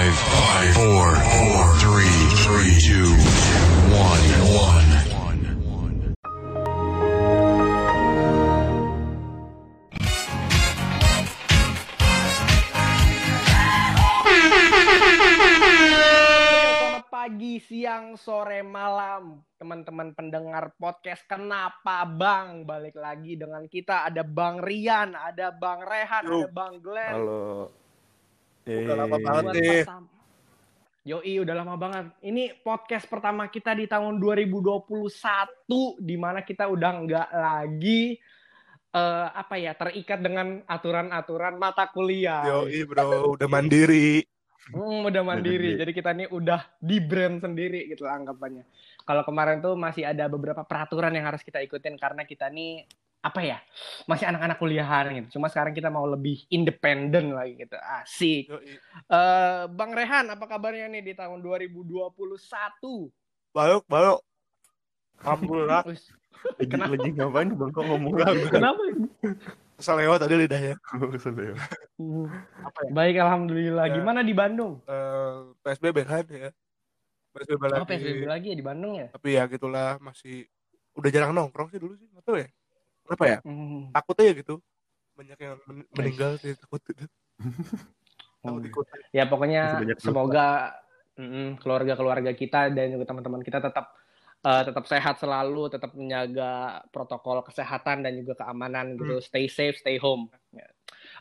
Five, five, four, four, three, three, two, one, one. Selamat pagi, siang, sore, malam, teman-teman pendengar podcast. Kenapa Bang? Balik lagi dengan kita ada Bang Rian, ada Bang Rehan, Yo. ada Bang Glenn. Halo. Udah lama Eh, banget nih. Yoi, udah lama banget. Ini podcast pertama kita di tahun 2021, di mana kita udah nggak lagi eh, apa ya terikat dengan aturan-aturan mata kuliah. Yoi bro, udah mandiri. Hmm, udah mandiri. Jadi kita ini udah di brand sendiri gitu lah anggapannya. Kalau kemarin tuh masih ada beberapa peraturan yang harus kita ikutin karena kita nih apa ya masih anak-anak kuliahan gitu. Cuma sekarang kita mau lebih independen lagi gitu. Asik. Yoi. Eh, Bang Rehan, apa kabarnya nih di tahun 2021? Balok, balok. Alhamdulillah. Lagi, Kenapa? lagi ngapain bang kok ngomong Kenapa? ini? Kesel lewat tadi lidahnya. Kesel ya. Apa ya? Baik, alhamdulillah. Ya. Gimana di Bandung? Eh, PSBB kan ya. PSBB lagi. Oh, PSBB lagi ya di Bandung ya? Tapi ya gitulah masih udah jarang nongkrong sih dulu sih. Nggak tahu ya. Kenapa ya? Hmm. Takutnya ya gitu. Banyak yang men- meninggal sih takut itu. Takut Hmm. ikut. Ya pokoknya semoga mm, keluarga-keluarga kita dan juga teman-teman kita tetap eh, tetap sehat selalu, tetap menjaga protokol kesehatan dan juga keamanan gitu. Stay safe, stay home. Ya.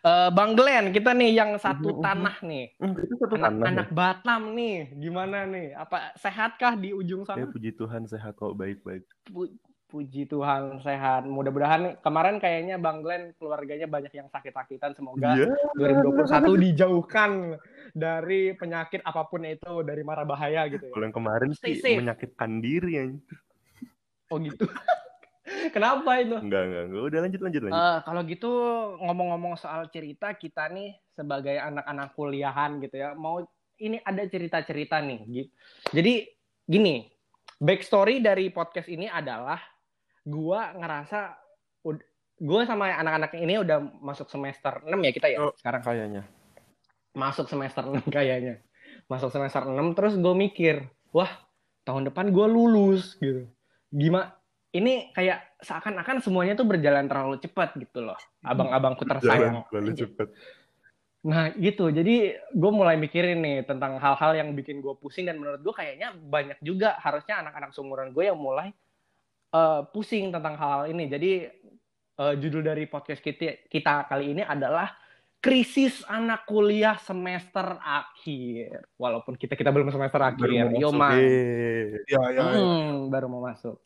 Eh, Bang Glenn, kita nih yang satu Mhm, mhm. tanah nih, Hmm, itu satu tanah. anak-anak Batam nih, gimana nih? Apa sehatkah di ujung Ya, sana? puji Tuhan sehat kok baik-baik. Pu- puji Tuhan sehat. Mudah-mudahan kemarin kayaknya Bang Glenn keluarganya banyak yang sakit-sakitan. Semoga Iya. 2021 dijauhkan dari penyakit apa pun itu dari mara bahaya gitu ya. Kalau yang kemarin Stay sih safe. menyakitkan diri ya. Oh gitu. Kenapa itu? Enggak, enggak, enggak. Udah lanjut lanjut lanjut. Eh, kalau gitu ngomong-ngomong soal cerita kita nih sebagai anak-anak kuliahan gitu ya mau ini ada cerita-cerita nih gitu. Jadi gini backstory dari podcast ini adalah gua ngerasa gua sama anak-anak ini udah masuk semester 6 ya kita ya Oh. sekarang Kayaknya. masuk semester 6 kayaknya. Masuk semester 6 terus gue mikir, wah tahun depan gue lulus gitu. Gimana? Ini kayak seakan-akan semuanya tuh berjalan terlalu cepat gitu loh. Abang-abangku tersayang. Terlalu cepat. Nah gitu, jadi gue mulai mikirin nih tentang hal-hal yang bikin gue pusing dan menurut gue kayaknya banyak juga harusnya anak-anak seumuran gue yang mulai eh, pusing tentang hal-hal ini. Jadi eh, judul dari podcast kita, kita kali ini adalah krisis anak kuliah semester akhir. Walaupun kita kita belum semester akhir, Baru mau yo man. Ya, ya, ya. Hmm, baru mau masuk.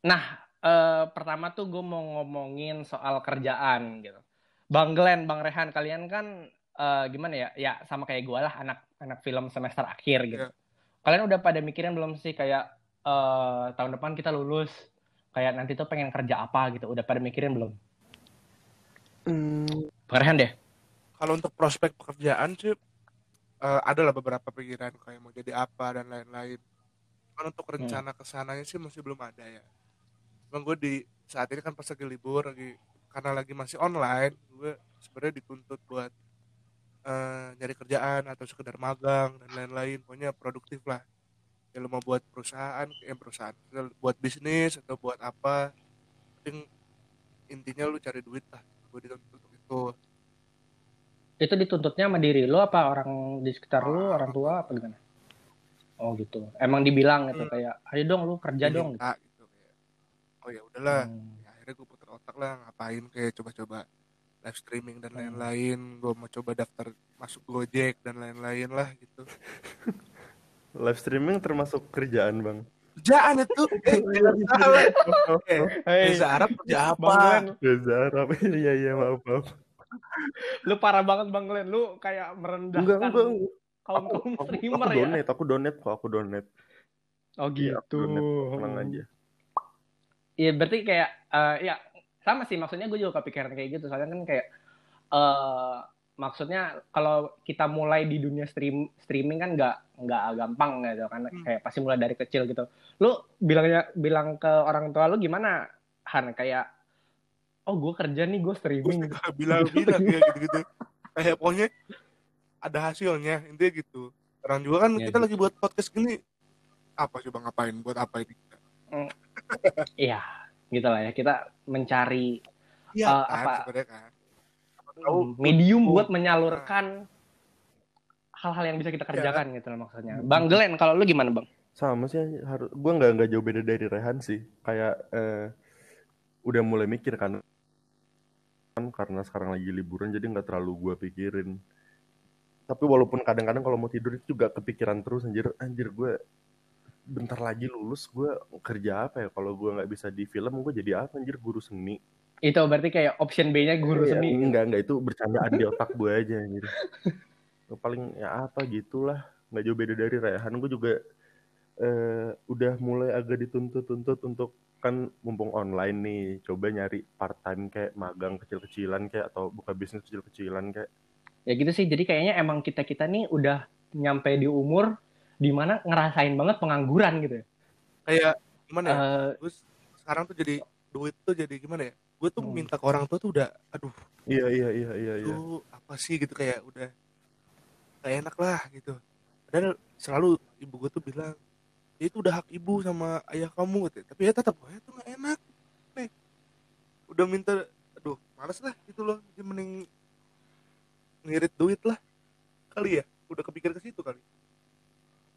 Nah, eh, pertama tuh gue mau ngomongin soal kerjaan gitu. Bang Glenn, Bang Rehan, kalian kan eh, gimana ya? Ya sama kayak gue lah, anak anak film semester akhir gitu. Iya. Kalian udah pada mikirin belum sih kayak eh, tahun depan kita lulus, kayak nanti tuh pengen kerja apa gitu? Udah pada mikirin belum? Hmm, Bang Rehan deh. kalau untuk prospek pekerjaan sih eh, ada lah beberapa pikiran kayak mau jadi apa dan lain-lain. Cuman untuk rencana ke sananya sih masih belum ada ya. Cuman gue di saat ini kan pas lagi libur lagi karena lagi masih online, gue sebenarnya dituntut buat eh, nyari kerjaan atau sekedar magang dan lain-lain. Pokoknya produktif lah. Ya lu mau buat perusahaan, ya perusahaan, buat bisnis atau buat apa. Penting intinya lu cari duit lah. Gue dituntut untuk itu. Itu dituntutnya sama diri lo apa orang di sekitar lo, orang tua apa gimana? Oh gitu. Emang dibilang gitu Hmm. kayak, ayo dong lu kerja dong. Gitu. gitu kayak oh ya udahlah Hmm. Ya, akhirnya gue putar otak lah ngapain kayak coba-coba live streaming dan Hmm. lain-lain gue mau coba daftar masuk Gojek dan lain-lain lah gitu Live streaming termasuk kerjaan, Bang. kerjaan itu Reza Arab kerja apa Reza Arab. Iya, iya, maaf, maaf. lu parah banget Bang Glenn. Lu kayak merendahkan Enggak, enggak. kaum Aku, kaum aku, streamer aku ya. donate, aku donate kok, aku donate. Oh Iya, aku gitu. donate. Tenang aja. Iya berarti kayak eh, ya sama sih maksudnya gue juga kepikiran kayak gitu soalnya kan kayak eh maksudnya kalau kita mulai di dunia stream streaming kan nggak nggak gampang gitu kan. Hmm. kayak pasti mulai dari kecil gitu. Lu bilangnya bilang ke orang tua lu gimana Han? Kayak oh gue kerja nih gue streaming. Bilang-bilang kayak gitu-gitu. Kayak pokoknya ada hasilnya intinya gitu. Sekarang juga kan Iya, kita gitu. lagi buat podcast gini apa coba ngapain? Buat apa ini? Iya, gitu lah ya. Kita mencari Iya Eh, kan apa- kan Tahu medium oh. buat menyalurkan hal-hal yang bisa kita Iya. kerjakan gitu lah maksudnya. Bang Glenn, kalau lu gimana bang? Sama sih harus gue nggak nggak jauh beda dari Rehan sih. Kayak eh, udah mulai mikir kan kan karena sekarang lagi liburan jadi nggak terlalu gue pikirin. Tapi walaupun kadang-kadang kalau mau tidur itu juga kepikiran terus anjir anjir gue bentar lagi lulus gue kerja apa ya kalau gue nggak bisa di film gue jadi apa anjir guru seni Itu berarti kayak option B-nya guru Iya, seni. enggak enggak. Itu bercandaan di otak gue aja anjir. Paling ya apa gitulah. Nggak jauh beda dari Rehan. Gue juga eh, udah mulai agak dituntut-tuntut untuk kan mumpung online nih coba nyari part time kayak magang kecil-kecilan kayak atau buka bisnis kecil-kecilan kayak. Ya gitu sih. Jadi kayaknya emang kita-kita nih udah nyampe di umur di mana ngerasain banget pengangguran gitu ya. kayak gimana ya? Eh, gue sekarang tuh jadi duit tuh jadi gimana ya gue tuh Hmm. minta ke orang tua tuh udah aduh iya iya iya iya iya. tuh apa sih? Gitu kayak udah gak enak lah gitu. Padahal selalu ibu gue tuh bilang ya itu udah hak ibu sama ayah kamu gitu. Tapi ya tetap gue tuh gak enak. Nih udah minta aduh males lah gitu loh jadi mending ngirit duit lah. Kali ya udah kepikir ke situ kali.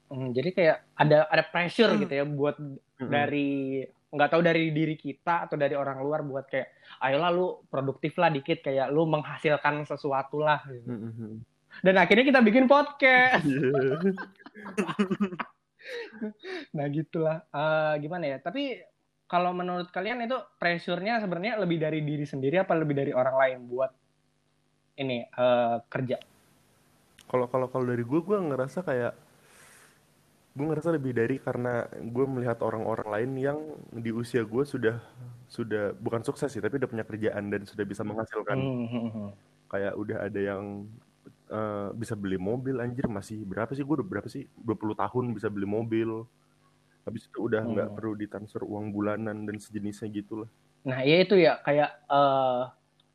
Hmm, jadi kayak ada ada pressure Hmm. gitu ya buat Mm-mm. dari nggak tahu dari diri kita atau dari orang luar buat kayak ayolah lu produktif lah dikit kayak lu menghasilkan sesuatu lah gitu. Mm-mm. dan akhirnya kita bikin podcast nah gitulah Eh, gimana ya tapi kalau menurut kalian itu pressure-nya sebenarnya lebih dari diri sendiri apa lebih dari orang lain buat ini eh, kerja Kalau kalau kalau dari gue, gue ngerasa kayak gue ngerasa lebih dari karena gue melihat orang-orang lain yang di usia gue sudah sudah bukan sukses sih, tapi udah punya kerjaan dan sudah bisa menghasilkan. Hmm, hmm, hmm. Kayak udah ada yang eh, bisa beli mobil, anjir masih berapa sih? Gue udah berapa sih? 20 tahun bisa beli mobil. Habis itu udah nggak Hmm. perlu ditransfer uang bulanan dan sejenisnya gitu lah. Nah, ya itu ya kayak eh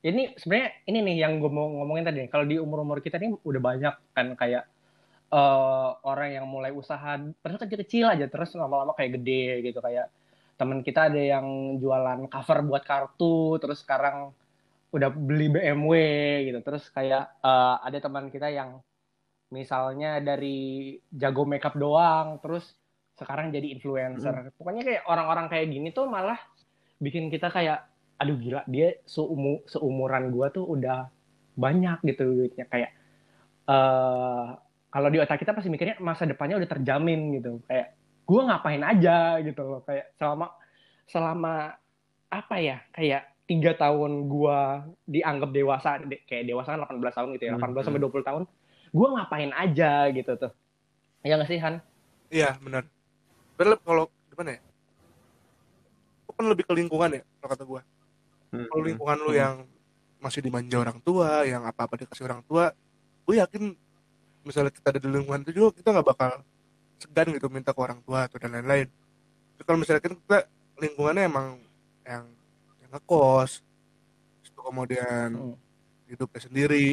ini sebenarnya ini nih yang gue mau ngomongin tadi. Kalau di umur-umur kita nih udah banyak kan kayak eh orang yang mulai usaha padahal kecil-kecil aja terus lama-lama kayak gede gitu kayak teman kita ada yang jualan cover buat kartu terus sekarang udah beli BMW gitu. Terus kayak eh, ada teman kita yang misalnya dari jago makeup doang terus sekarang jadi influencer. Pokoknya kayak orang-orang kayak gini tuh malah bikin kita kayak aduh gila dia seumu seumuran gua tuh udah banyak gitu duitnya. Kayak eh kalau di otak kita pasti mikirnya masa depannya udah terjamin gitu. Kayak gua ngapain aja gitu loh. Kayak selama selama apa ya kayak tiga tahun gua dianggap dewasa de- kayak dewasa kan 18 tahun gitu ya Hmm, 18 sampai 20 tahun gua ngapain aja gitu tuh. Ya nggak sih Han? Iya benar. Padahal kalau gimana ya? Itu kan lebih ke lingkungan ya kalau kata gue kalau lingkungan lu Hmm. yang masih dimanja orang tua yang apa apa dikasih orang tua gue yakin misalnya kita ada di lingkungan itu juga kita nggak bakal segan gitu minta ke orang tua atau dan lain-lain Tapi kalau misalnya kita lingkungannya emang yang yang ngekos terus kemudian Hmm. hidupnya sendiri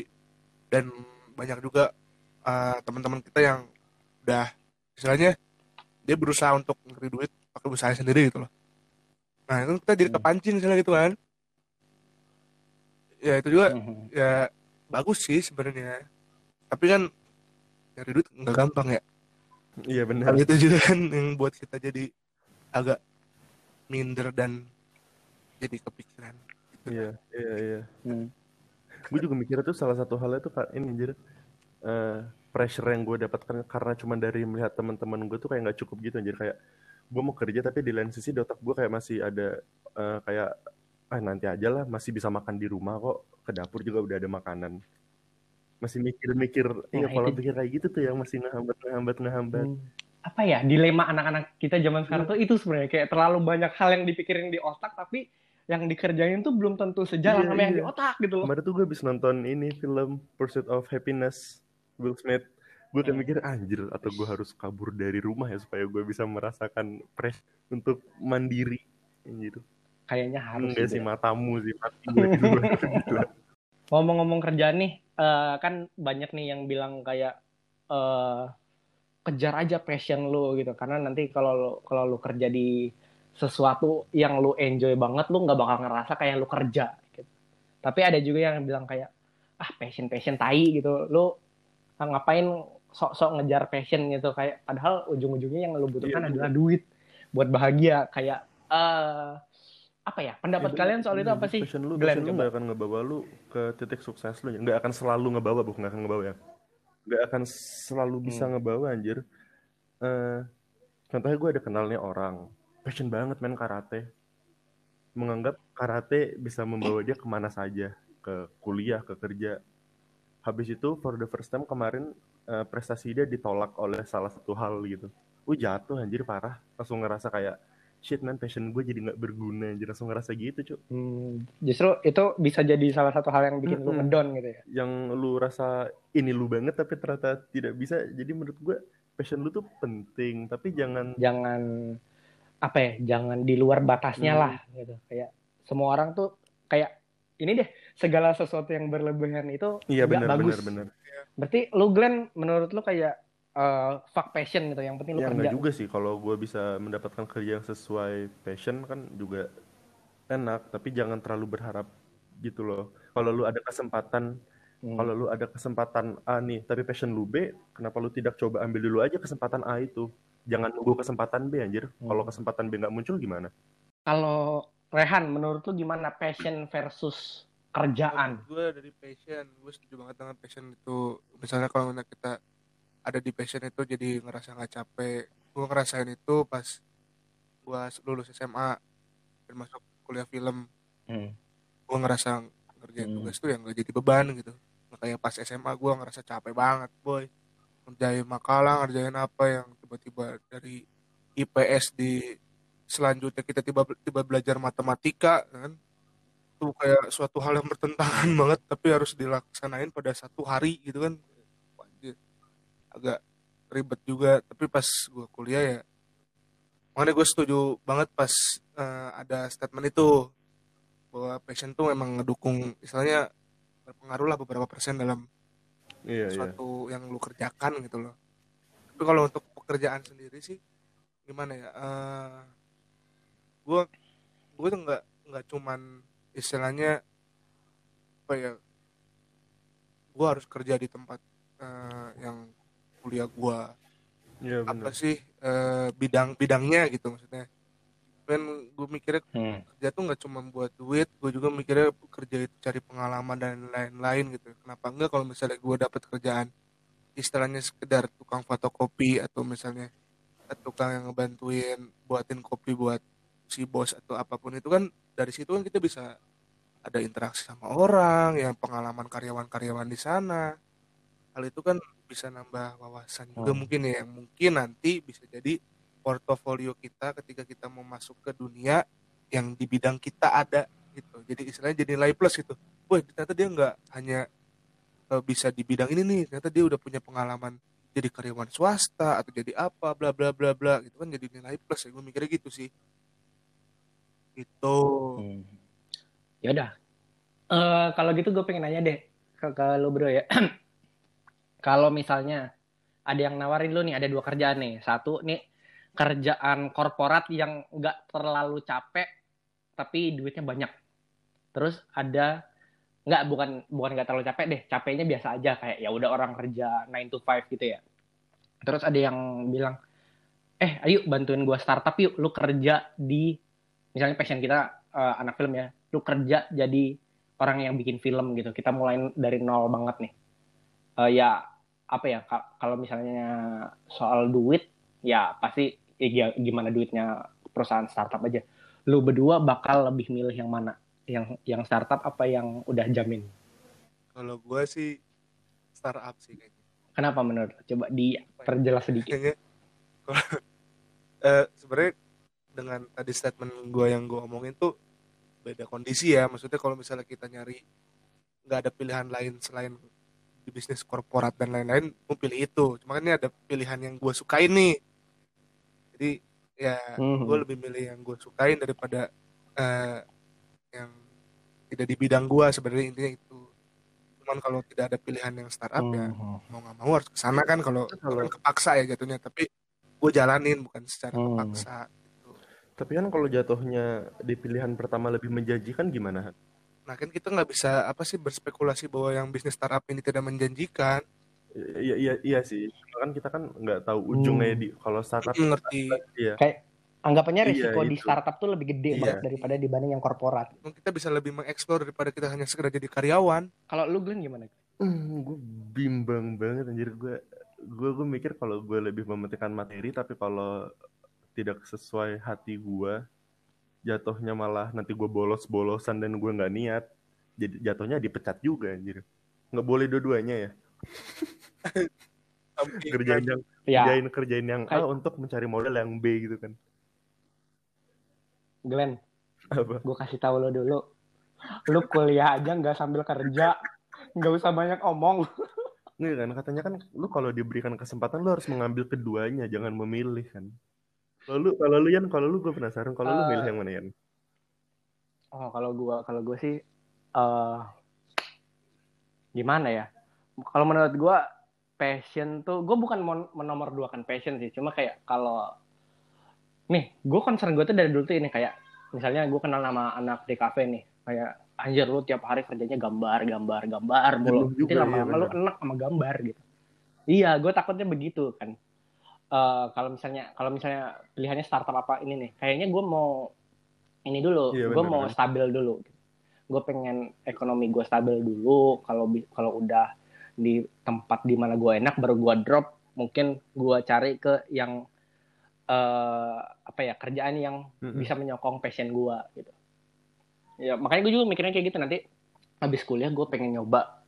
dan banyak juga uh, teman-teman kita yang udah istilahnya dia berusaha untuk ngeri duit pakai usaha sendiri gitu loh nah itu kita jadi Hmm. kepancing misalnya gitu kan ya itu juga Mhm. ya bagus sih sebenarnya tapi kan nyari duit nggak gampang ya Iya benar. hal itu juga kan yang buat kita jadi agak minder dan jadi kepikiran Iya, iya, iya. Hmm. gue juga mikir tuh salah satu halnya tuh kak ini anjir eh, pressure yang gue dapatkan karena cuma dari melihat teman-teman gue tuh kayak nggak cukup gitu anjir kayak gue mau kerja tapi di lain sisi di otak gue kayak masih ada eh, kayak ah nanti aja lah masih bisa makan di rumah kok ke dapur juga udah ada makanan masih mikir-mikir iya Nah, pola itu- pikir kayak gitu tuh yang masih ngehambat ngehambat ngehambat Hmm. apa ya dilema anak-anak kita zaman sekarang tuh itu sebenarnya kayak terlalu banyak hal yang dipikirin di otak tapi yang dikerjain tuh belum tentu sejalan Iya, sama yang iya. di otak gitu loh. kemarin tuh gue habis nonton ini film Pursuit of Happiness Will Smith gue kayak Hmm. mikir anjir atau gue harus kabur dari rumah ya supaya gue bisa merasakan press untuk mandiri gitu Kayaknya harus enggak sih matamu sih mati gue gitu. Ngomong-ngomong kerjaan nih, eh, kan banyak nih yang bilang kayak eh, kejar aja passion lu gitu, karena nanti kalau lu, kalau lu kerja di sesuatu yang lu enjoy banget, lu nggak bakal ngerasa kayak lu kerja. Gitu. Tapi ada juga yang bilang kayak ah passion passion tai gitu, lu ngapain sok-sok ngejar passion gitu kayak padahal ujung-ujungnya yang lu butuhkan Iya, adalah duit buat bahagia kayak eh apa ya pendapat Ya, kalian soal itu apa sih Passion lu, Glenn passion lu akan ngebawa lu ke titik sukses lu. Nggak akan selalu ngebawa, bukan nggak akan ngebawa ya. Nggak akan selalu bisa Hmm. ngebawa anjir. Eh, contohnya gue ada kenalnya orang, passion banget main karate. Menganggap karate bisa membawa dia ke mana saja. Ke kuliah, ke kerja. Habis itu, for the first time kemarin, eh, prestasi dia ditolak oleh salah satu hal gitu. Uh jatuh anjir parah. Langsung ngerasa kayak, shit man passion gue jadi nggak berguna anjir. Langsung ngerasa gitu cuy. Hmm, justru itu bisa jadi salah satu hal yang bikin lu Mm-mm. ngedon gitu ya yang lu rasa ini lu banget tapi ternyata tidak bisa jadi menurut gue passion lu tuh penting tapi jangan jangan apa ya jangan di luar batasnya Hmm. lah gitu kayak semua orang tuh kayak ini deh segala sesuatu yang berlebihan itu iya benar bagus benar benar berarti lu Glenn menurut lu kayak eh, fuck passion gitu yang penting lu ya kerja. juga sih. Kalau gue bisa mendapatkan kerja yang sesuai passion kan juga enak tapi jangan terlalu berharap gitu loh. Kalau lu ada kesempatan Hmm. kalau lu ada kesempatan A nih tapi passion lu B kenapa lu tidak coba ambil dulu aja kesempatan A itu? Jangan nunggu kesempatan B anjir. Hmm. kalau kesempatan B nggak muncul gimana? Kalau Rehan menurut lu gimana passion versus kerjaan? Gue dari passion gue setuju banget dengan passion itu. Misalnya kalau kita ada di passion itu jadi ngerasa nggak capek gue ngerasain itu pas gue lulus SMA dan masuk kuliah film Hmm. gue ngerasa ngerjain Hmm. tugas tuh yang gak jadi beban gitu kayak pas SMA gue ngerasa capek banget boy ngerjain makalah ngerjain apa yang tiba-tiba dari IPS di selanjutnya kita tiba tiba belajar matematika kan itu kayak suatu hal yang bertentangan banget tapi harus dilaksanain pada satu hari gitu kan. Agak ribet juga tapi pas gue kuliah ya makanya gue setuju banget pas eh, ada statement itu bahwa passion tuh memang ngedukung istilahnya berpengaruh lah beberapa persen dalam iya iya. suatu yang lu kerjakan gitu loh. Tapi kalau untuk pekerjaan sendiri sih gimana ya gue gue tuh nggak nggak cuman istilahnya apa ya gue harus kerja di tempat eh, yang kuliah gue iya apa sih eh, bidang bidangnya gitu maksudnya. Kan gue mikirnya Hmm. kerja tuh nggak cuma buat duit gue juga mikirnya kerja itu cari pengalaman dan lain-lain gitu. Kenapa enggak kalau misalnya gue dapat kerjaan istilahnya sekedar tukang fotokopi atau misalnya tukang yang ngebantuin buatin kopi buat si bos atau apa pun itu kan dari situ kan kita bisa ada interaksi sama orang yang pengalaman karyawan-karyawan di sana hal itu kan bisa nambah wawasan juga Hmm. mungkin ya yang mungkin nanti bisa jadi portofolio kita ketika kita mau masuk ke dunia yang di bidang kita ada gitu jadi istilahnya jadi nilai plus gitu wah ternyata dia nggak hanya eh, bisa di bidang ini nih ternyata dia udah punya pengalaman jadi karyawan swasta atau jadi apa bla bla bla bla gitu kan jadi nilai plus ya gue mikirnya gitu sih gitu Hmm. Ya udah. Eh, kalau gitu gue pengen nanya deh ke, ke lu bro ya. kalau misalnya ada yang nawarin lu nih ada dua kerjaan nih. Satu nih kerjaan korporat yang nggak terlalu capek tapi duitnya banyak. Terus ada nggak bukan bukan nggak terlalu capek deh, capeknya biasa aja kayak ya udah orang kerja 9 to 5 gitu ya. Terus ada yang bilang, "Eh, ayo bantuin gua startup yuk, lu kerja di misalnya passion kita eh, anak film ya, lu kerja jadi orang yang bikin film gitu. Kita mulai dari nol banget nih. Eh, ya apa ya ka- kalau misalnya soal duit ya pasti ya, gi- gimana duitnya perusahaan startup aja. Lu berdua bakal lebih milih yang mana? Yang yang startup apa yang udah jamin? kalau gue sih startup sih kayaknya Kenapa menurut? Coba diperjelas sedikit. kayaknya kalau eh, sebenarnya dengan tadi statement gue yang gue omongin tuh beda kondisi ya maksudnya kalau misalnya kita nyari nggak ada pilihan lain selain di bisnis korporat dan lain-lain gue pilih itu cuma kan ini ada pilihan yang gue sukain nih jadi ya Mhm. gue lebih milih yang gue sukain daripada eh, yang tidak di bidang gue sebenarnya intinya itu cuman kalau tidak ada pilihan yang startup ya Hmm. mau nggak mau harus ke sana kan kalau Kalau- kepaksa ya jatuhnya tapi gue jalanin bukan secara Hmm. kepaksa gitu. Tapi kan kalau jatuhnya di pilihan pertama lebih menjanjikan gimana? Nah kan kita nggak bisa apa sih berspekulasi bahwa yang bisnis startup ini tidak menjanjikan Iya iya iya sih. Cuma kan kita kan nggak tahu ujungnya Hmm. di kalau startup mengerti iya. Kayak anggapannya Iya, risiko di itu. startup tuh lebih gede Iya. banget daripada dibanding yang korporat. kita bisa lebih mengeksplor daripada kita hanya sekedar jadi karyawan Kalau lu Glenn gimana? Hmm, gue bimbang banget anjir gue gue gue mikir kalau gue lebih mementingkan materi tapi kalau tidak sesuai hati gue jatuhnya malah nanti gue bolos-bolosan dan gue nggak niat. Jadi jatuhnya dipecat juga anjir. Nggak boleh dua-duanya ya? Kerjain yang Ya, kerjain kerjain yang A untuk mencari modal yang B gitu kan. Glenn, apa? gue kasih tahu lo dulu. Lu kuliah aja nggak sambil kerja, nggak usah banyak omong. Nggak kan katanya kan lu kalau diberikan kesempatan lu harus mengambil keduanya jangan memilih kan kalau lu kalau lu Yan kalau lu gue penasaran kalau lu Eh, milih yang mana Yan Oh, kalau gua kalau gua sih eh gimana ya? Kalau menurut gua passion tuh gua bukan mon- menomorduakan passion sih, cuma kayak kalau nih, gua concern gua tuh dari dulu tuh ini kayak misalnya gua kenal nama anak di kafe nih, kayak anjir lu tiap hari kerjanya gambar, gambar, gambar mulu. Nanti lama-lama iya lu enak sama gambar gitu. Iya, gue takutnya begitu kan. Eh kalau misalnya kalau misalnya pilihannya startup apa ini nih, kayaknya gue mau ini dulu, Iya, gue mau stabil dulu. Gue pengen ekonomi gue stabil dulu. Kalau kalau udah di tempat di mana gue enak, baru gue drop. Mungkin gue cari ke yang eh apa ya kerjaan yang Mm-mm. bisa menyokong passion gue gitu. Ya makanya gue juga mikirnya kayak gitu nanti habis kuliah gue pengen nyoba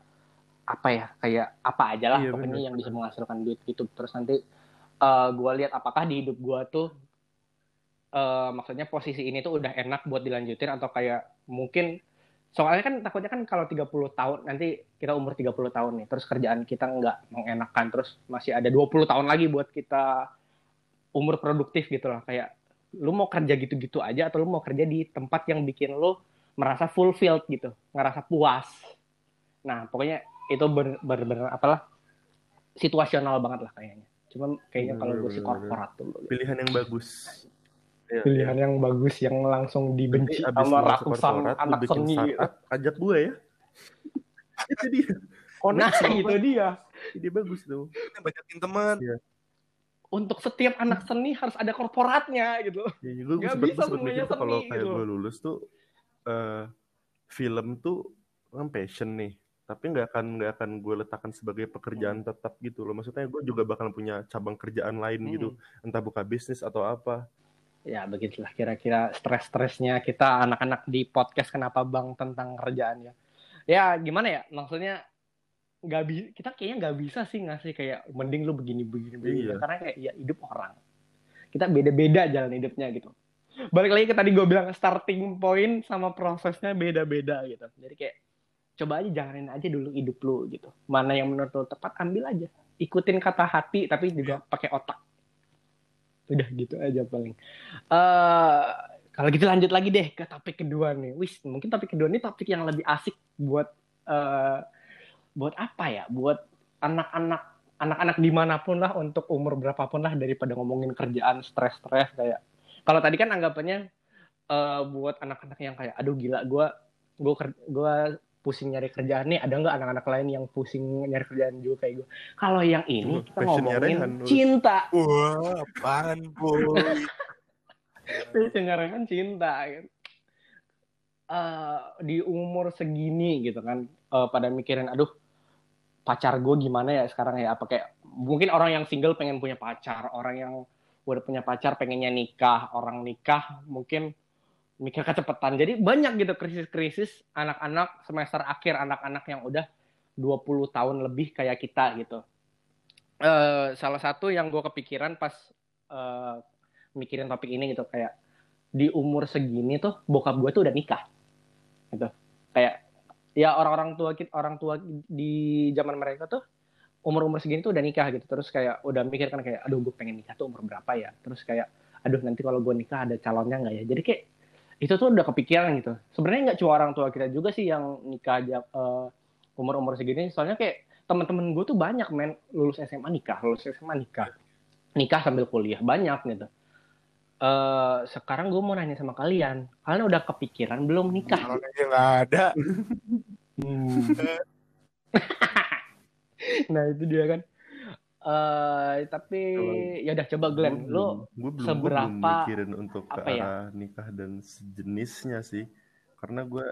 apa ya kayak apa aja lah Iya, pokoknya bener. yang bisa menghasilkan duit gitu terus nanti eh gue lihat apakah di hidup gue tuh eh maksudnya posisi ini tuh udah enak buat dilanjutin atau kayak mungkin soalnya kan takutnya kan kalau 30 tahun nanti kita umur 30 tahun nih terus kerjaan kita nggak mengenakan terus masih ada 20 tahun lagi buat kita umur produktif gitu lah kayak lu mau kerja gitu-gitu aja atau lu mau kerja di tempat yang bikin lu merasa fulfilled gitu ngerasa puas. Nah pokoknya itu bener-bener apalah situasional banget lah kayaknya cuman kayaknya kalau gue sih tuh pilihan yang bagus. Iya, pilihan yang bagus yang langsung dibenci abis sama ratusan anak seni. gitu. ajak gue ya. Itu dia. Nah Koneksi. itu dia. ide bagus tuh. Banyakin teman. Untuk setiap anak seni harus ada korporatnya gitu. ya, gue bisa gue sempet mikir semuanya tuh kalau seni kayak gitu. gue lulus tuh eh, film tuh kan passion nih tapi nggak akan nggak akan gue letakkan sebagai pekerjaan tetap gitu loh. Maksudnya gue juga bakal punya cabang kerjaan lain gitu. Hmm. entah buka bisnis atau apa. Ya begitulah kira-kira stres-stresnya kita anak-anak di podcast kenapa bang tentang kerjaan ya. Ya gimana ya? Maksudnya nggak bisa kita kayaknya nggak bisa sih ngasih kayak mending lu begini begini begini. Iya. karena kayak ya hidup orang. Kita beda-beda jalan hidupnya gitu. Balik lagi ke tadi gue bilang starting point sama prosesnya beda-beda gitu. Jadi kayak coba aja jalanin aja dulu hidup lu gitu. Mana yang menurut lu tepat ambil aja. Ikutin kata hati tapi juga pakai otak. Udah gitu aja paling. Eh kalau gitu lanjut lagi deh ke topik kedua nih. Wis mungkin topik kedua ini topik yang lebih asik buat eh buat apa ya? Buat anak-anak anak-anak di mana pun lah untuk umur berapapun lah daripada ngomongin kerjaan stres-stres kayak kalau tadi kan anggapannya eh buat anak-anak yang kayak aduh gila gue gue gue pusing nyari kerjaan nih ada nggak anak-anak lain yang pusing nyari kerjaan juga kayak gue kalau yang ini Uh, kita ngomongin cinta. Wah apaan boy Rehan cinta gitu. Eh, di umur segini gitu kan eh, pada mikirin aduh pacar gue gimana ya sekarang ya? Apa kayak mungkin orang yang single pengen punya pacar orang yang udah punya pacar pengennya nikah orang nikah mungkin mikir kecepatan. Jadi banyak gitu krisis-krisis anak-anak semester akhir anak-anak yang udah 20 tahun lebih kayak kita gitu. Eh, salah satu yang gue kepikiran pas eh, mikirin topik ini gitu kayak di umur segini tuh bokap gue tuh udah nikah gitu. Kayak ya orang-orang tua orang tua di zaman mereka tuh umur-umur segini tuh udah nikah gitu. Terus kayak udah mikir kan kayak aduh gue pengen nikah tuh umur berapa ya? Terus kayak aduh nanti kalau gue nikah ada calonnya nggak ya? Jadi kayak itu tuh udah kepikiran gitu. Sebenarnya nggak cuma orang tua kita juga sih yang nikah aja eh, umur-umur segini. Soalnya kayak teman-teman gue tuh banyak men. Lulus SMA nikah lulus SMA nikah. Nikah sambil kuliah banyak gitu. Eh sekarang gue mau nanya sama kalian kalian udah kepikiran belum nikah? Kalau aja nggak ada. Hmm. nah itu dia kan eh tapi ya udah coba Glenn Gua lu belum- gua belum, gua belum seberapa mikirin untuk ke apa ya? arah nikah dan sejenisnya sih karena gue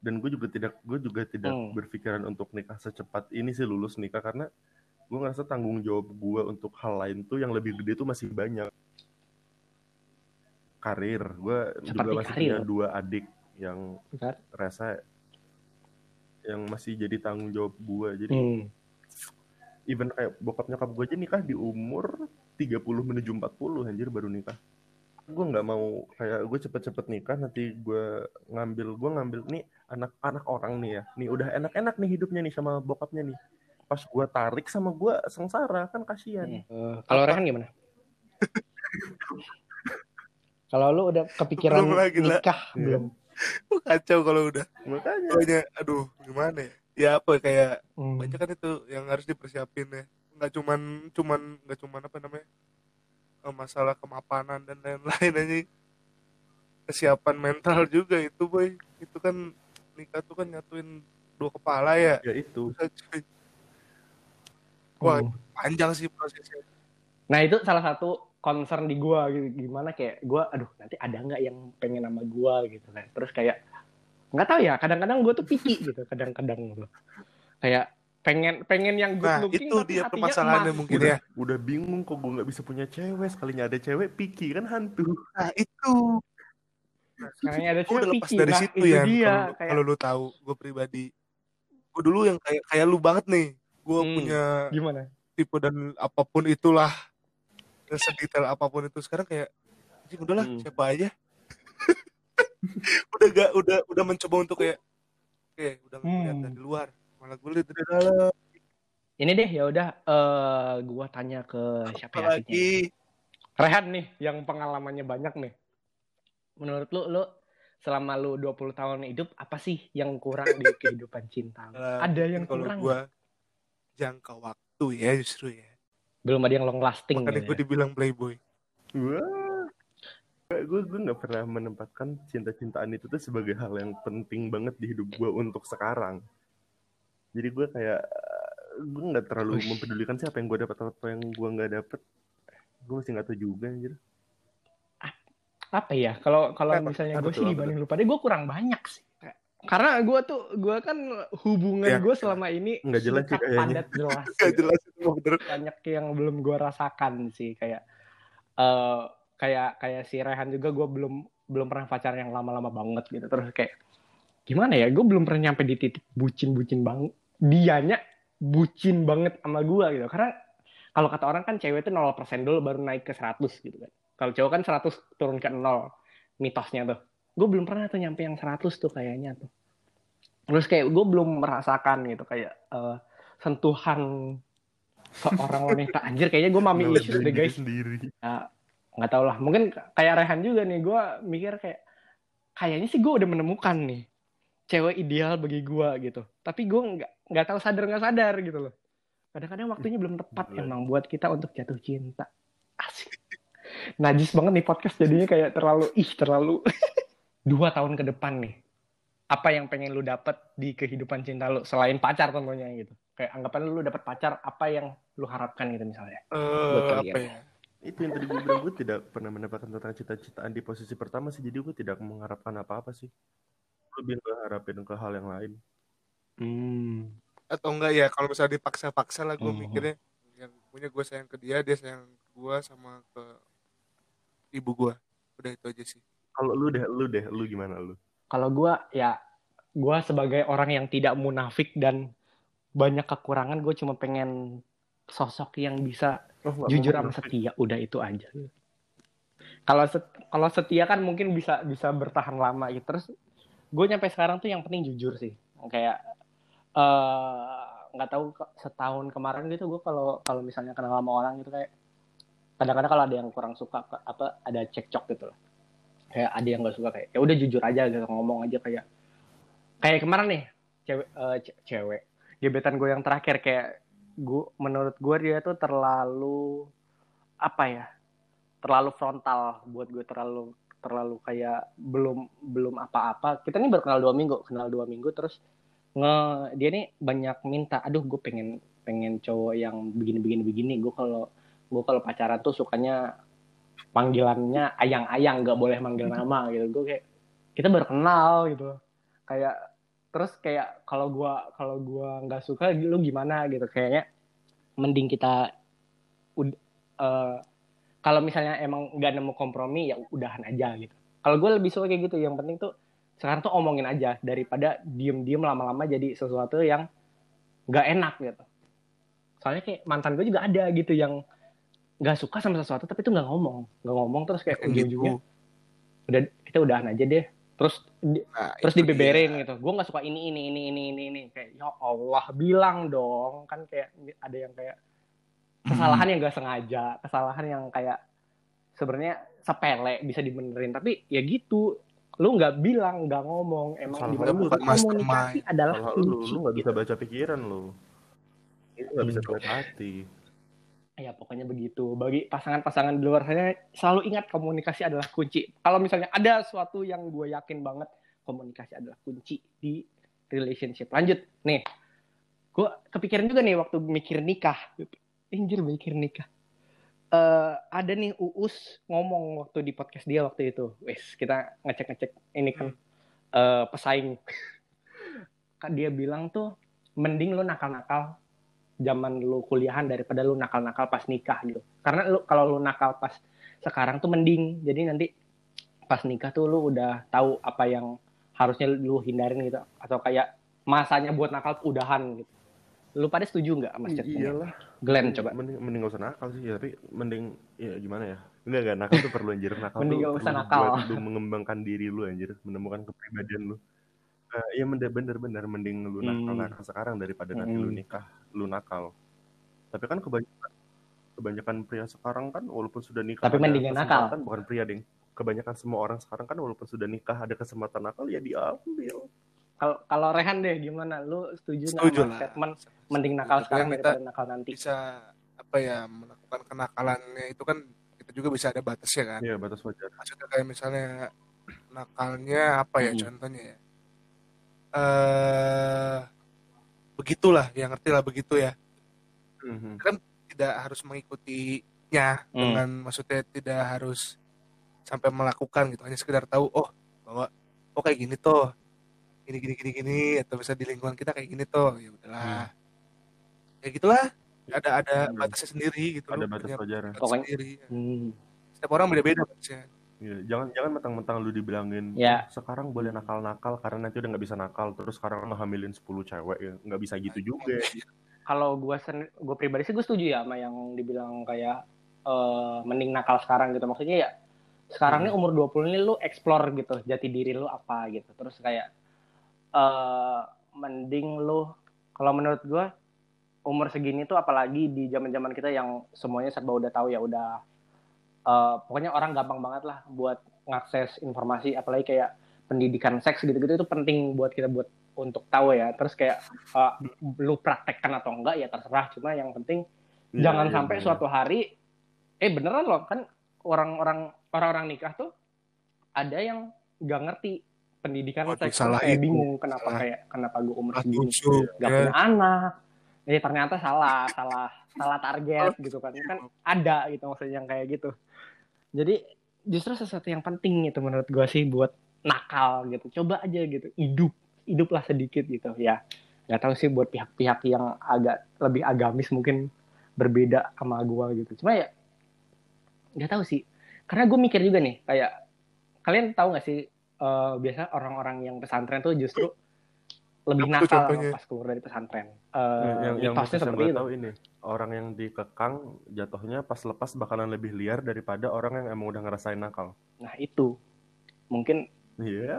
dan gue juga tidak gue juga tidak Hmm. berpikiran untuk nikah secepat ini sih lulus nikah karena gue ngerasa tanggung jawab gue untuk hal lain tuh yang lebih gede tuh masih banyak karir gue juga masih karir. punya dua adik yang Bentar. rasa yang masih jadi tanggung jawab gue jadi Hmm. Even kayak bokap nyokap gue aja nikah di umur 30 menuju 40 anjir baru nikah. Gue nggak mau kayak gue cepet-cepet nikah nanti gue ngambil gue ngambil nih anak-anak orang nih ya. Nih udah enak-enak nih hidupnya nih sama bokapnya nih. Pas gue tarik sama gue sengsara kan kasihan. Eh, kalau Rehan gimana? Kalau lu udah kepikiran Belum lagi, nikah Iya. belum? Kacau kalau udah. makanya. Pokoknya, aduh, gimana ya? Ya apa ya, kayak Hmm. banyak kan itu yang harus dipersiapin ya. Nggak cuman cuman nggak cuman apa namanya? eh, masalah kemapanan dan lain-lain aja. Kesiapan mental juga itu, boy. Itu kan nikah tuh kan nyatuin dua kepala ya. ya itu. Wah, Hmm. panjang sih prosesnya. Nah itu salah satu concern di gua gitu gimana kayak gua aduh nanti ada nggak yang pengen sama gua gitu kan terus kayak nggak tahu ya kadang-kadang gua tuh picky gitu kadang-kadang kayak pengen pengen yang good Nah, looking itu tapi dia permasalahannya mungkin udah ya. udah bingung kok gue nggak bisa punya cewek sekalinya ada cewek picky kan hantu Nah, itu. Sekalinya ada Gue cewek udah lepas picky. dari Nah, situ itu ya. Kalau kayak lu tahu, gue pribadi. Gue dulu yang kayak kayak lu banget nih. Gue Hmm. punya gimana tipe dan apa pun itulah yang sedetail apa pun itu sekarang kayak udahlah Hmm. siapa aja udah gak udah udah mencoba untuk kayak oke udah ngeliat Hmm. dari luar malah gue lihat dari dalam ini deh ya udah eh gua tanya ke siapa ya asiknya? apalagi Rehan nih yang pengalamannya banyak nih menurut lu lu selama lu 20 tahun hidup apa sih yang kurang di kehidupan cinta lu? eh, ada yang kalau kurang gue jangka waktu ya justru ya belum ada yang long lasting makanya gitu gue ya. dibilang playboy Gue gue nggak pernah menempatkan cinta-cintaan itu tuh sebagai hal yang penting banget di hidup gue untuk sekarang. Jadi gue kayak gue nggak terlalu Uish. mempedulikan sih apa yang gue dapat atau apa yang gue nggak dapet. Gue masih nggak tahu juga anjir. apa ya kalau kalau Apa- misalnya gue sih dibanding lu pada gue kurang banyak sih karena gue tuh gue kan hubungan Ya. gue selama ini Nggak jelas sih padat jelas gak jelas itu bener banyak yang belum gue rasakan sih kayak eh kayak kayak si Rehan juga gue belum belum pernah pacaran yang lama-lama banget gitu. Terus kayak gimana ya gue belum pernah nyampe di titik bucin-bucin banget dianya bucin banget sama gue gitu. Karena kalau kata orang kan cewek itu 0% dulu baru naik ke 100 gitu kan. Kalau cowok kan 100 turun ke 0 mitosnya tuh. Gue belum pernah tuh nyampe yang 100 tuh kayaknya tuh. Terus kayak gue belum merasakan gitu kayak eh, sentuhan seorang wanita. Anjir kayaknya gue mami issues deh guys. sendiri. Ya, nggak tau lah. Mungkin kayak Rehan juga nih gue mikir kayak kayaknya sih gue udah menemukan nih cewek ideal bagi gue gitu. Tapi gue nggak nggak tahu sadar nggak sadar gitu loh. Kadang-kadang waktunya belum tepat Gila. emang buat kita untuk jatuh cinta. Asik. Najis banget nih podcast jadinya kayak terlalu ih terlalu dua tahun ke depan nih. Apa yang pengen lu dapat di kehidupan cinta lu selain pacar tentunya gitu? Kayak anggapan lu dapat pacar apa yang lu harapkan gitu misalnya? Eh, kalian. apa ya Itu yang tadi gue bilang gue tidak pernah mendapatkan tentang cita-citaan di posisi pertama sih. Jadi gue tidak mengharapkan apa-apa sih. Lebih ngeharapin ke hal yang lain. hmm. atau enggak ya kalau misalnya dipaksa-paksa lah gue Mhm. mikirnya yang punya gue sayang ke dia dia sayang ke gue sama ke ibu gue udah itu aja sih Kalau lu deh, lu deh, lu gimana lu? kalau gue ya gue sebagai orang yang tidak munafik dan banyak kekurangan gue cuma pengen sosok yang bisa Oh, jujur sama setia udah itu aja. Kalau set- kalau setia kan mungkin bisa bisa bertahan lama gitu. Terus gue nyampe sekarang tuh yang penting jujur sih. Kayak eh, nggak tahu ke- setahun kemarin gitu gue kalau kalau misalnya kenal sama orang gitu kayak kadang-kadang kalau ada yang kurang suka apa ada cekcok gitu loh. Kayak ada yang nggak suka kayak ya udah jujur aja gitu ngomong aja kayak kayak kemarin nih cewek ce- cewek gebetan gue yang terakhir kayak gue menurut gue dia tuh terlalu apa ya terlalu frontal buat gue terlalu terlalu kayak belum belum apa-apa. Kita nih baru kenal dua minggu kenal dua minggu terus nge dia nih banyak minta aduh gue pengen pengen cowok yang begini begini begini. Gue kalau gue kalau pacaran tuh sukanya panggilannya ayang-ayang gak boleh manggil nama gitu. Gue kayak kita baru kenal gitu. Kayak terus kayak kalau gua kalau gua nggak suka lu gimana gitu? Kayaknya mending kita eh, kalau misalnya emang nggak nemu kompromi ya udahan aja gitu. Kalau gue lebih suka kayak gitu yang penting tuh sekarang tuh omongin aja daripada diem-diem lama-lama jadi sesuatu yang nggak enak gitu. Soalnya kayak mantan gue juga ada gitu yang nggak suka sama sesuatu tapi tuh nggak ngomong. Nggak ngomong terus kayak Kayak ujung-ujungnya gitu. udah kita udahan aja deh terus di- Nah, terus dibeberin dia. gitu gue nggak suka ini ini ini ini ini ini kayak ya Allah bilang dong kan kayak ada yang kayak kesalahan yang gak sengaja kesalahan yang kayak sebenarnya sepele bisa dibenerin tapi ya gitu lu nggak bilang nggak ngomong emang Salah di komunikasi mastermind. adalah Salah lu, lu nggak bisa gitu. baca pikiran lu. Itu nggak bisa baca hati. Ya pokoknya begitu. Bagi pasangan-pasangan di luar sana selalu ingat komunikasi adalah kunci. Kalau misalnya ada suatu yang gue yakin banget komunikasi adalah kunci di relationship. Lanjut. Nih gue kepikiran juga nih waktu mikir nikah. Anjir mikir nikah. Eh, ada nih Uus ngomong waktu di podcast dia waktu itu. Wes kita ngecek-ngecek ini kan. Eh, pesaing. Kan dia bilang tuh mending lu nakal-nakal zaman lu kuliahan daripada lu nakal-nakal pas nikah gitu. Karena lu kalau lu nakal pas sekarang tuh mending. Jadi nanti pas nikah tuh lu udah tahu apa yang harusnya lu hindarin gitu atau kayak masanya buat nakal udahan gitu. Lu pada setuju nggak Mas Cet? Iyalah. Glenn coba. Mending, mending gak usah nakal sih, ya, tapi mending ya gimana ya? Enggak enggak nakal tuh perlu anjir. Nakal Mending gak usah nakal. buat lu mengembangkan diri lu anjir, menemukan kepribadian lu. Eh, Iya bener bener bener mending lu Hmm. nakal nakal sekarang daripada nanti lu Hmm. nikah lu nakal. Tapi kan kebanyakan kebanyakan pria sekarang kan walaupun sudah nikah Tapi ada mendingan nakal. kesempatan, bukan pria deng. Kebanyakan semua orang sekarang kan walaupun sudah nikah ada kesempatan nakal ya diambil. Kalau kalau Rehan deh gimana? Lu setuju nggak Setuju sama lah. statement mending nakal Tapi sekarang kan kita daripada nakal nanti? bisa apa ya melakukan kenakalannya itu kan kita juga bisa ada batasnya kan. Iya batas wajar. Maksudnya kayak misalnya nakalnya apa ya Mm. contohnya ya. Eh begitulah, yang ngerti lah begitu ya. Mhm. Tidak harus mengikutinya Hmm. dengan maksudnya tidak harus sampai melakukan gitu, hanya sekedar tahu oh bahwa oh kayak gini tuh. Gini gini gini gini atau bisa di lingkungan kita kayak gini tuh. Ya udahlah. Ya gitulah. Ada ada Hmm. batasnya sendiri gitu Ada loh, batas batas Pokoknya- sendiri. Hmm. Setiap orang beda-beda batasnya. Iya, jangan jangan mentang-mentang lu dibilangin Ya. "Oh, sekarang boleh nakal-nakal karena nanti udah nggak bisa nakal terus sekarang ngehamilin 10 cewek ya nggak bisa gitu juga. kalau gue sen gue pribadi sih gue setuju ya sama yang dibilang kayak eh, mending nakal sekarang gitu. Maksudnya ya sekarang nih umur 20 ini lu explore gitu jati diri lu apa gitu. Terus kayak eh mending lu kalau menurut gue umur segini tuh apalagi di zaman-zaman kita yang semuanya serba udah tahu ya udah eh, pokoknya orang gampang banget lah buat ngakses informasi apalagi kayak pendidikan seks gitu-gitu itu penting buat kita buat untuk tahu ya. Terus kayak eh, lu praktekkan atau enggak ya terserah. Cuma yang penting Iya, jangan iya, sampai bener. suatu hari eh beneran loh kan orang-orang orang-orang nikah tuh ada yang nggak ngerti pendidikan Waduh, seks salah kayak bingung kenapa Salah. kayak kenapa gue umur segini nggak ya. punya anak. Eh ternyata salah salah salah target gitu kan. Kan ada gitu maksudnya yang kayak gitu jadi justru sesuatu yang penting itu menurut gue sih buat nakal gitu. Coba aja gitu. Hidup. Hiduplah sedikit gitu ya. Nggak tahu sih buat pihak-pihak yang agak lebih agamis mungkin berbeda sama gue gitu. Cuma ya nggak tahu sih. Karena gue mikir juga nih kayak kalian tahu nggak sih eh, biasa orang-orang yang pesantren tuh justru lebih Apa nakal contohnya? pas keluar dari pesantren Eh, yang yang, seperti gue itu tahu ini orang yang dikekang jatuhnya pas lepas bakalan lebih liar daripada orang yang emang udah ngerasain nakal nah itu mungkin iya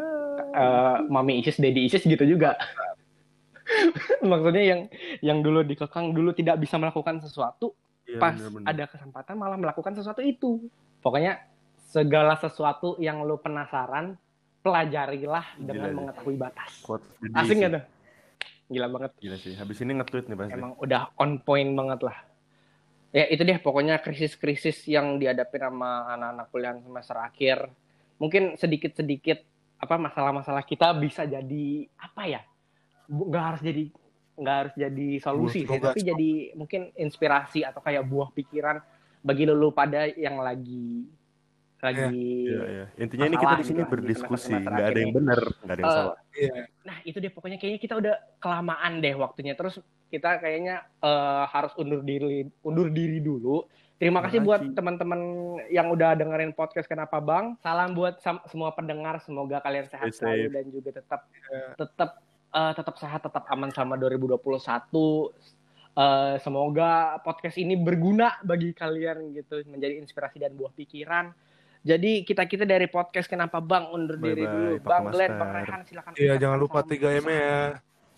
eh, mami Isis, daddy Isis gitu juga. Maksudnya yang yang dulu dikekang dulu tidak bisa melakukan sesuatu, Iya, pas bener-bener. ada kesempatan malah melakukan sesuatu itu. Pokoknya segala sesuatu yang lu penasaran, pelajarilah Gila dengan nih. mengetahui batas. Quotes the Asing sih. tuh? gila banget. Gila sih. Habis ini nge-tweet nih pasti. Emang udah on point banget lah. Ya itu deh pokoknya krisis-krisis yang dihadapi sama anak-anak kuliah semester akhir. Mungkin sedikit-sedikit apa masalah-masalah kita bisa jadi apa ya? Nggak harus jadi nggak harus jadi solusi sih, tapi jadi mungkin inspirasi atau kayak buah pikiran bagi lu pada yang lagi lagi Iya, iya. Intinya ini kita di sini gitu di berdiskusi, nggak ada yang benar, nggak ada yang Eh, salah. Iya. Nah itu deh pokoknya kayaknya kita udah kelamaan deh waktunya terus kita kayaknya eh, harus undur diri undur diri dulu. Terima kasih buat teman-teman yang udah dengerin podcast Kenapa Bang. Salam buat semua pendengar. Semoga kalian sehat Stay selalu safe. dan juga tetap Iya. tetap eh, tetap sehat, tetap aman sama 2021. Eh, semoga podcast ini berguna bagi kalian gitu, menjadi inspirasi dan buah pikiran. Jadi kita kita dari podcast Kenapa Bang undur diri Bye-bye, dulu. Pak Bang Glenn, Master. Bang Rehan silakan. Iya, jangan lupa Salam. 3M ya.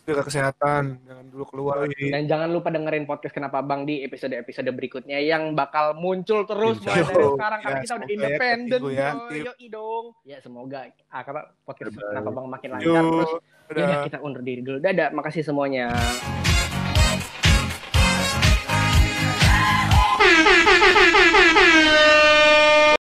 Jaga kesehatan, jangan dulu keluar. Dan jangan lupa dengerin podcast Kenapa Bang di episode-episode berikutnya yang bakal muncul terus mulai dari sekarang karena Ya, kita udah independen. ya. yo, yoi dong. Ya semoga ah, karena podcast. Kenapa Bang makin lancar terus. Ya kita undur diri dulu. Dadah, makasih semuanya.